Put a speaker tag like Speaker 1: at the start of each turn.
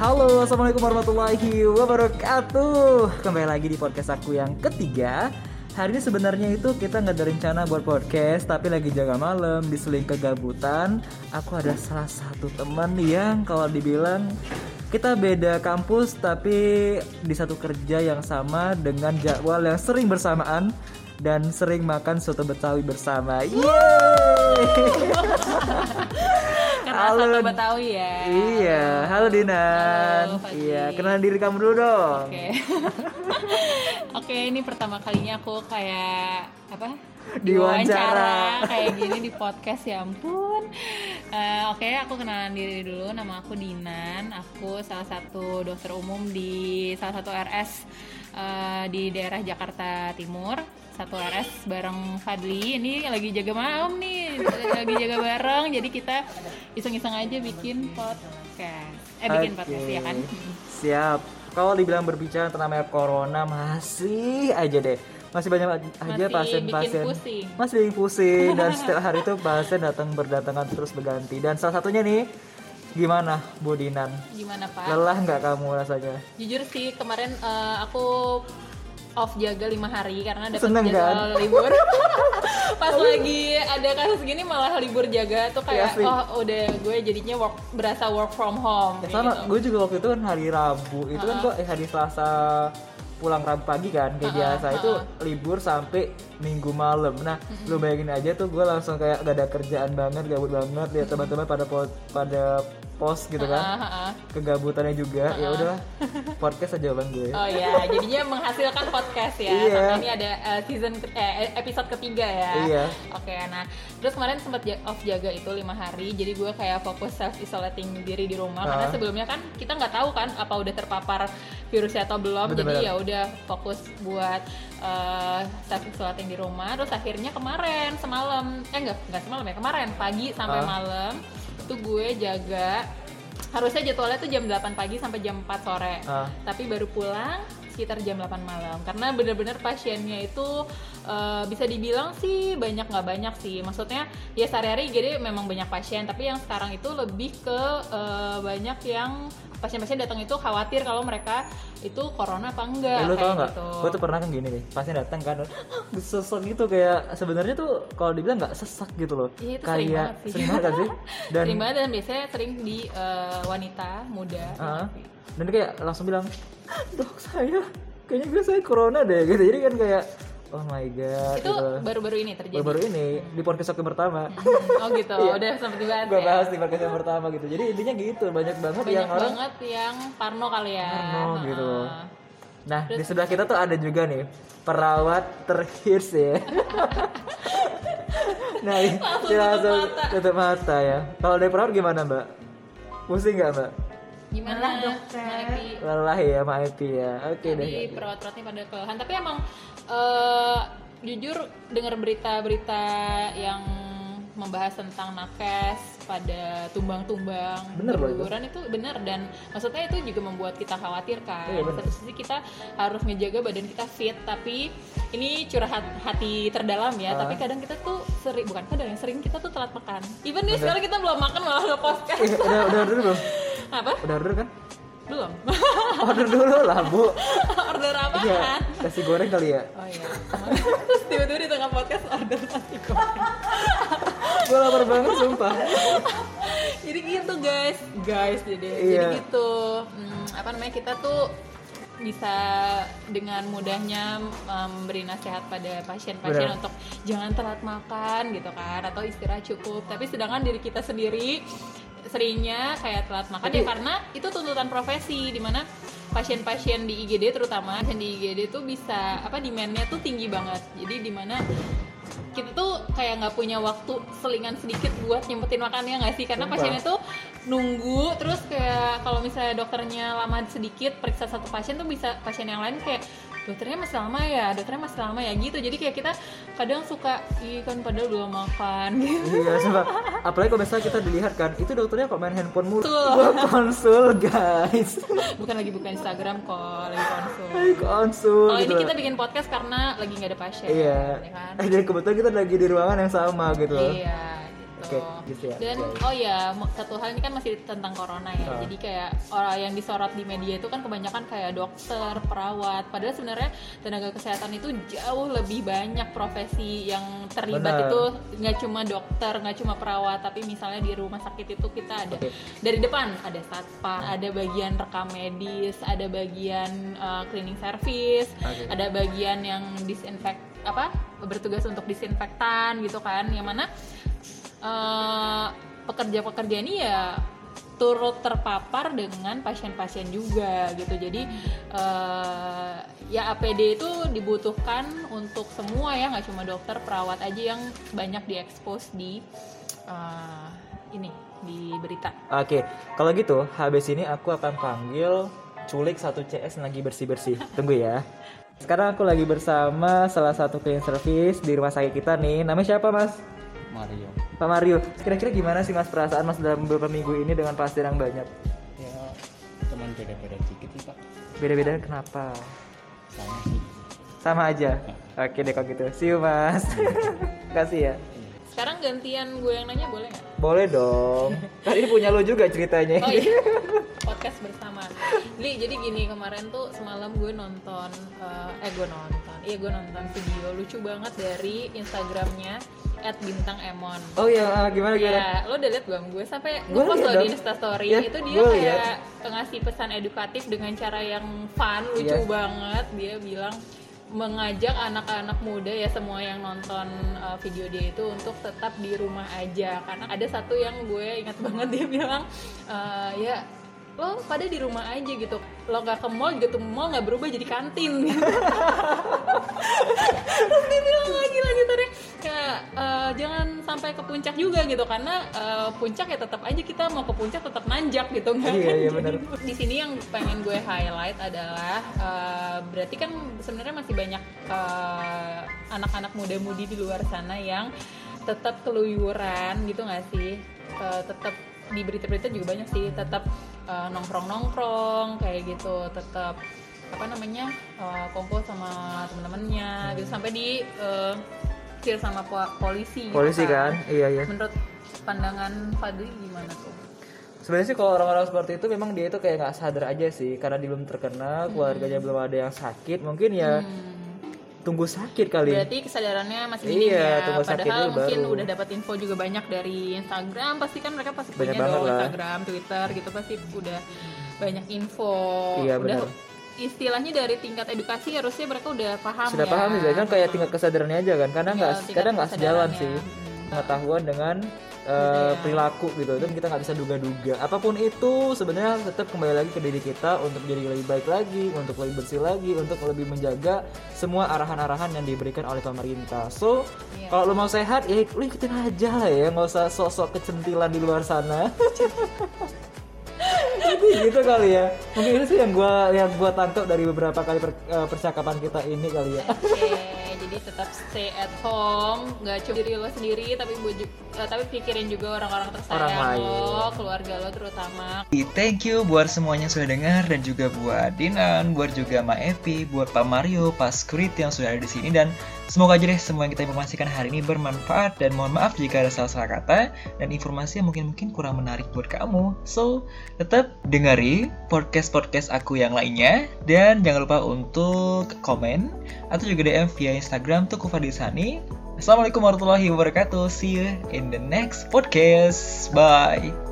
Speaker 1: Halo, assalamualaikum warahmatullahi wabarakatuh. Kembali lagi di podcast aku yang ketiga. Hari ini sebenarnya itu kita nggak ada rencana buat podcast, tapi lagi jaga malam, diseling kegabutan. Aku ada salah satu teman yang kalau dibilang kita beda kampus, tapi di satu kerja yang sama dengan jadwal yang sering bersamaan dan sering makan soto betawi bersama. Yeay! Halo.
Speaker 2: satu Betawi ya.
Speaker 1: Iya, halo Dinan.
Speaker 2: Halo, Fadli.
Speaker 1: Iya, kenalan diri kamu dulu dong.
Speaker 2: Oke. Oke, ini pertama kalinya aku kayak apa?
Speaker 1: Diwawancara.
Speaker 2: kayak gini di podcast ya ampun. Eh, Oke, aku kenalan diri dulu. Nama aku Dinan. Aku salah satu dokter umum di salah satu RS eh, di daerah Jakarta Timur. Satu RS bareng Fadli. Ini lagi jaga malam nih, lagi jaga bareng. Jadi kita iseng-iseng aja bikin podcast. Eh bikin podcast ya kan?
Speaker 1: Siap. Kalau dibilang berbicara tentang corona masih aja deh. Masih banyak aja pasien-pasien. Masih bikin pusing dan setiap hari itu pasien datang berdatangan terus berganti. Dan salah satunya nih gimana Bu Dinan?
Speaker 2: Gimana Pak?
Speaker 1: Lelah nggak kamu rasanya?
Speaker 2: Jujur sih kemarin eh, aku off jaga lima hari karena dapat
Speaker 1: Seneng,
Speaker 2: jadwal
Speaker 1: kan?
Speaker 2: libur. Pas lagi ada kasus gini malah libur jaga tuh kayak
Speaker 1: sih.
Speaker 2: oh udah gue jadinya work berasa work from home.
Speaker 1: Ya sama,
Speaker 2: gitu.
Speaker 1: gue juga waktu itu kan hari Rabu itu kan kok eh, hari Selasa pulang Rabu pagi kan kayak biasa. Itu libur sampai Minggu malam. Nah, lu bayangin aja tuh gue langsung kayak gak ada kerjaan banget, gabut banget. Lihat teman-teman pada pada post gitu kan.
Speaker 2: Ah, ah, ah.
Speaker 1: Kegabutannya juga. Ya udah podcast aja bang gue.
Speaker 2: Oh ya, jadinya menghasilkan podcast ya.
Speaker 1: Iya.
Speaker 2: Ini ada eh, season ke- eh, episode ketiga ya.
Speaker 1: Iya.
Speaker 2: Oke, nah terus kemarin sempat off jaga itu lima hari, jadi gue kayak fokus self isolating diri di rumah karena sebelumnya kan kita nggak tahu kan apa udah terpapar virusnya atau belum,
Speaker 1: Bener-bener.
Speaker 2: jadi ya udah fokus buat eh, self isolating di rumah. Terus akhirnya kemarin semalam, eh enggak enggak semalam ya kemarin pagi sampai malam itu gue jaga. Harusnya jadwalnya tuh jam 8 pagi sampai jam 4 sore.
Speaker 1: Ah.
Speaker 2: tapi baru pulang sekitar jam 8 malam. Karena bener-bener pasiennya itu eh, bisa dibilang sih banyak nggak banyak sih. Maksudnya ya sehari-hari IGD memang banyak pasien. Tapi yang sekarang itu lebih ke eh, banyak yang pasien-pasien datang itu khawatir kalau mereka itu corona apa enggak
Speaker 1: Eh, lu tau nggak?
Speaker 2: gitu.
Speaker 1: Gue tuh pernah kan gini nih, pasien datang kan, sesak gitu kayak sebenarnya tuh kalau dibilang nggak sesak gitu loh,
Speaker 2: Iya, itu sering
Speaker 1: kayak
Speaker 2: banget sih.
Speaker 1: sering banget kan sih? Dan
Speaker 2: sering banget dan biasanya sering di eh, wanita muda
Speaker 1: Ah, dan dia kayak langsung bilang dok saya kayaknya gue saya corona deh gitu jadi kan kayak oh my god
Speaker 2: itu
Speaker 1: gitu.
Speaker 2: baru-baru ini terjadi?
Speaker 1: Baru-baru ini di podcast aku yang pertama.
Speaker 2: Oh gitu
Speaker 1: Iya.
Speaker 2: udah sempat dibahas
Speaker 1: gue
Speaker 2: ya?
Speaker 1: bahas di podcast yang pertama gitu. Jadi intinya gitu banyak banget
Speaker 2: banyak
Speaker 1: yang orang
Speaker 2: banget yang parno kali ya.
Speaker 1: Parno gitu.
Speaker 2: Heeh.
Speaker 1: nah di sebelah kita tuh ada juga nih perawat terhits ya. Nah ini
Speaker 2: Langsung
Speaker 1: dia
Speaker 2: tutup
Speaker 1: langsung
Speaker 2: mata.
Speaker 1: tutup mata ya. Kalau dari perawat gimana mbak? Pusing nggak mbak?
Speaker 2: Gimana? Dokter.
Speaker 1: Lelah ya sama Epi ya. Oke deh.
Speaker 2: Jadi perawat-perawatnya pada kelelahan. Tapi emang eh, jujur dengar berita-berita yang membahas tentang nakes pada tumbang-tumbang
Speaker 1: Bener itu.
Speaker 2: itu benar dan maksudnya itu juga membuat kita khawatir kan.
Speaker 1: Iya.
Speaker 2: Satu sisi kita harus ngejaga badan kita fit tapi ini curhat hati terdalam ya.
Speaker 1: Ah.
Speaker 2: Tapi kadang kita tuh sering bukan kadang yang sering kita tuh telat makan. Even nih sekarang kita belum makan malah nge podcast.
Speaker 1: Udah udah order belum
Speaker 2: Apa?
Speaker 1: udah order kan
Speaker 2: Belum.
Speaker 1: order dulu lah bu
Speaker 2: Order apa
Speaker 1: Iya, nasi goreng kali ya
Speaker 2: Oh iya. Terus tiba-tiba di tengah podcast order nasi goreng.
Speaker 1: gue lapar banget sumpah
Speaker 2: Jadi gitu guys, guys jadi
Speaker 1: Iya.
Speaker 2: jadi gitu. Hmm, apa namanya kita tuh bisa dengan mudahnya memberi nasihat pada pasien-pasien untuk jangan telat makan gitu kan atau istirahat cukup. Tapi sedangkan diri kita sendiri seringnya kayak telat makan ya
Speaker 1: Tapi-
Speaker 2: karena itu tuntutan profesi di mana pasien-pasien di IGD terutama pasien di IGD tuh bisa apa demandnya tuh tinggi banget. Jadi di mana kita tuh kayak nggak punya waktu selingan sedikit buat nyempetin makannya nggak sih karena
Speaker 1: Sumpah.
Speaker 2: pasiennya tuh nunggu terus kayak kalau misalnya dokternya lama sedikit periksa satu pasien tuh bisa pasien yang lain kayak dokternya masih lama ya dokternya masih lama ya gitu. Jadi kayak kita kadang suka ih kan padahal belum makan. Gitu
Speaker 1: iya sumpah. Apalagi kalau misalnya kita dilihat kan itu dokternya kok main handphone mulu. Gua konsul guys.
Speaker 2: Bukan lagi buka Instagram kok lagi konsul.
Speaker 1: Hai, konsul
Speaker 2: kalau
Speaker 1: gitu
Speaker 2: ini kita bikin podcast karena lagi nggak ada pasien
Speaker 1: iya.
Speaker 2: ya kan?
Speaker 1: Eh, dan kebetulan kita lagi di ruangan yang sama gitu
Speaker 2: iya gitu.
Speaker 1: Oke, gitu ya.
Speaker 2: Dan
Speaker 1: Oke.
Speaker 2: oh ya satu hal ini kan masih tentang corona ya.
Speaker 1: Ah.
Speaker 2: Jadi kayak orang yang disorot di media itu kan kebanyakan kayak dokter, perawat. Padahal sebenarnya tenaga kesehatan itu jauh lebih banyak profesi yang terlibat
Speaker 1: Benar.
Speaker 2: itu nggak cuma dokter, nggak cuma perawat, tapi misalnya di rumah sakit itu kita ada
Speaker 1: Oke.
Speaker 2: dari depan ada satpam, ada bagian rekam medis, ada bagian uh, cleaning service,
Speaker 1: Oke.
Speaker 2: ada bagian yang disinfek apa bertugas untuk disinfektan gitu kan, yang mana eh, pekerja-pekerja ini ya turut terpapar dengan pasien-pasien juga gitu. Jadi eh, ya APD itu dibutuhkan untuk semua ya, nggak cuma dokter, perawat aja yang banyak diekspos di eh, ini di berita.
Speaker 1: Oke, kalau gitu habis ini aku akan panggil culik satu CS lagi bersih-bersih. Tunggu ya. Sekarang aku lagi bersama salah satu cleaning service di rumah sakit kita nih. Namanya siapa, Mas?
Speaker 3: Mario
Speaker 1: Pak Mario. Kira-kira gimana sih Mas perasaan Mas dalam beberapa minggu ini dengan pasien yang banyak?
Speaker 3: ya cuman beda-beda dikit sih pak
Speaker 1: Beda-beda kenapa?
Speaker 3: sama sih
Speaker 1: Sama aja. Oke deh kalau gitu. See you, Mas. Kasih ya.
Speaker 2: Sekarang gantian gue yang nanya boleh nggak?
Speaker 1: Boleh dong. Kan ini punya lo juga ceritanya.
Speaker 2: Oh iya, podcast bersama. Li, jadi gini kemarin tuh semalam gue nonton, eh, eh gue nonton, iya gue nonton video lucu banget dari Instagramnya @bintang Emon.
Speaker 1: Oh iya, ah, gimana gimana?
Speaker 2: Ya, lo udah liat belum? Gue sampai
Speaker 1: Gua
Speaker 2: ngepost
Speaker 1: liat
Speaker 2: lo di. Instastory
Speaker 1: Ya,
Speaker 2: itu dia kayak ngasih pesan edukatif dengan cara yang fun, lucu
Speaker 1: Iya.
Speaker 2: banget. Dia bilang mengajak anak-anak muda ya semua yang nonton uh, video dia itu untuk tetap di rumah aja karena ada satu yang gue ingat banget dia bilang uh, ya lo pada di rumah aja gitu lo gak ke mall juga tuh mall nggak berubah jadi kantin terus dia bilang lagi lanjutannya eh, jangan sampai ke puncak juga gitu karena eh, puncak ya tetap aja kita mau ke puncak tetap nanjak gitu
Speaker 1: Iya,
Speaker 2: kan?
Speaker 1: iya, benar.
Speaker 2: di sini yang pengen gue highlight adalah eh, berarti kan sebenarnya masih banyak eh, anak-anak muda-mudi di luar sana yang tetap keluyuran gitu nggak sih Eh, tetap di berita-berita juga banyak sih tetap eh, nongkrong-nongkrong kayak gitu tetap apa namanya eh, kumpul sama temen-temennya gitu sampai di eh, kill sama po- polisi gitu
Speaker 1: Polisi kan? Iya iya.
Speaker 2: menurut pandangan Fadli gimana tuh
Speaker 1: Sebenarnya sih kalau orang-orang seperti itu memang dia itu kayak nggak sadar aja sih karena dia belum terkenal, keluarganya belum ada yang sakit, mungkin ya
Speaker 2: Hmm.
Speaker 1: tunggu sakit kali.
Speaker 2: Berarti kesadarannya masih minim
Speaker 1: Iya,
Speaker 2: ya.
Speaker 1: tunggu sakit
Speaker 2: Padahal
Speaker 1: dulu
Speaker 2: mungkin
Speaker 1: baru.
Speaker 2: udah dapat info juga banyak dari Instagram. Pasti kan mereka pasti
Speaker 1: Banyak
Speaker 2: punya
Speaker 1: banget
Speaker 2: dong
Speaker 1: lah.
Speaker 2: Instagram, Twitter gitu pasti udah banyak info.
Speaker 1: Iya,
Speaker 2: udah
Speaker 1: benar.
Speaker 2: Istilahnya dari tingkat edukasi harusnya mereka udah paham
Speaker 1: Sudah
Speaker 2: ya.
Speaker 1: paham sih, kan kayak tingkat kesadarannya aja kan, karena nggak
Speaker 2: tingkat
Speaker 1: kadang nggak sejalan sih
Speaker 2: Hmm.
Speaker 1: pengetahuan dengan
Speaker 2: Budaya.
Speaker 1: perilaku gitu, dan kita nggak bisa duga-duga. Apa pun itu sebenarnya tetap kembali lagi ke diri kita untuk jadi lebih baik lagi, untuk lebih bersih lagi, untuk lebih menjaga semua arahan-arahan yang diberikan oleh pemerintah. So
Speaker 2: Iya.
Speaker 1: kalau lo mau sehat ya lu ikutin aja lah ya, nggak usah sok-sok kecentilan di luar sana. Jadi gitu kali ya. Mungkin itu sih yang gua yang gua tangkap dari beberapa kali per- eh, percakapan kita ini kali ya.
Speaker 2: Oke, jadi tetap stay at home, nggak cuma diri lo sendiri, tapi eh, tapi pikirin juga orang-orang
Speaker 1: Orang
Speaker 2: tersayang
Speaker 1: lain.
Speaker 2: lo, keluarga lo terutama.
Speaker 4: Thank you buat semuanya yang sudah dengar dan juga buat Dinan, buat juga Ma Epi, buat Pak Mario, Pak Skrit yang sudah ada di sini dan semoga aja deh semua yang kita informasikan hari ini bermanfaat dan mohon maaf jika ada salah-salah kata dan informasi yang mungkin-mungkin kurang menarik buat kamu. So, tetap dengari podcast-podcast aku yang lainnya dan jangan lupa untuk komen atau juga DM via Instagram tuh Kufadisani. Assalamualaikum warahmatullahi wabarakatuh. See you in the next podcast. Bye.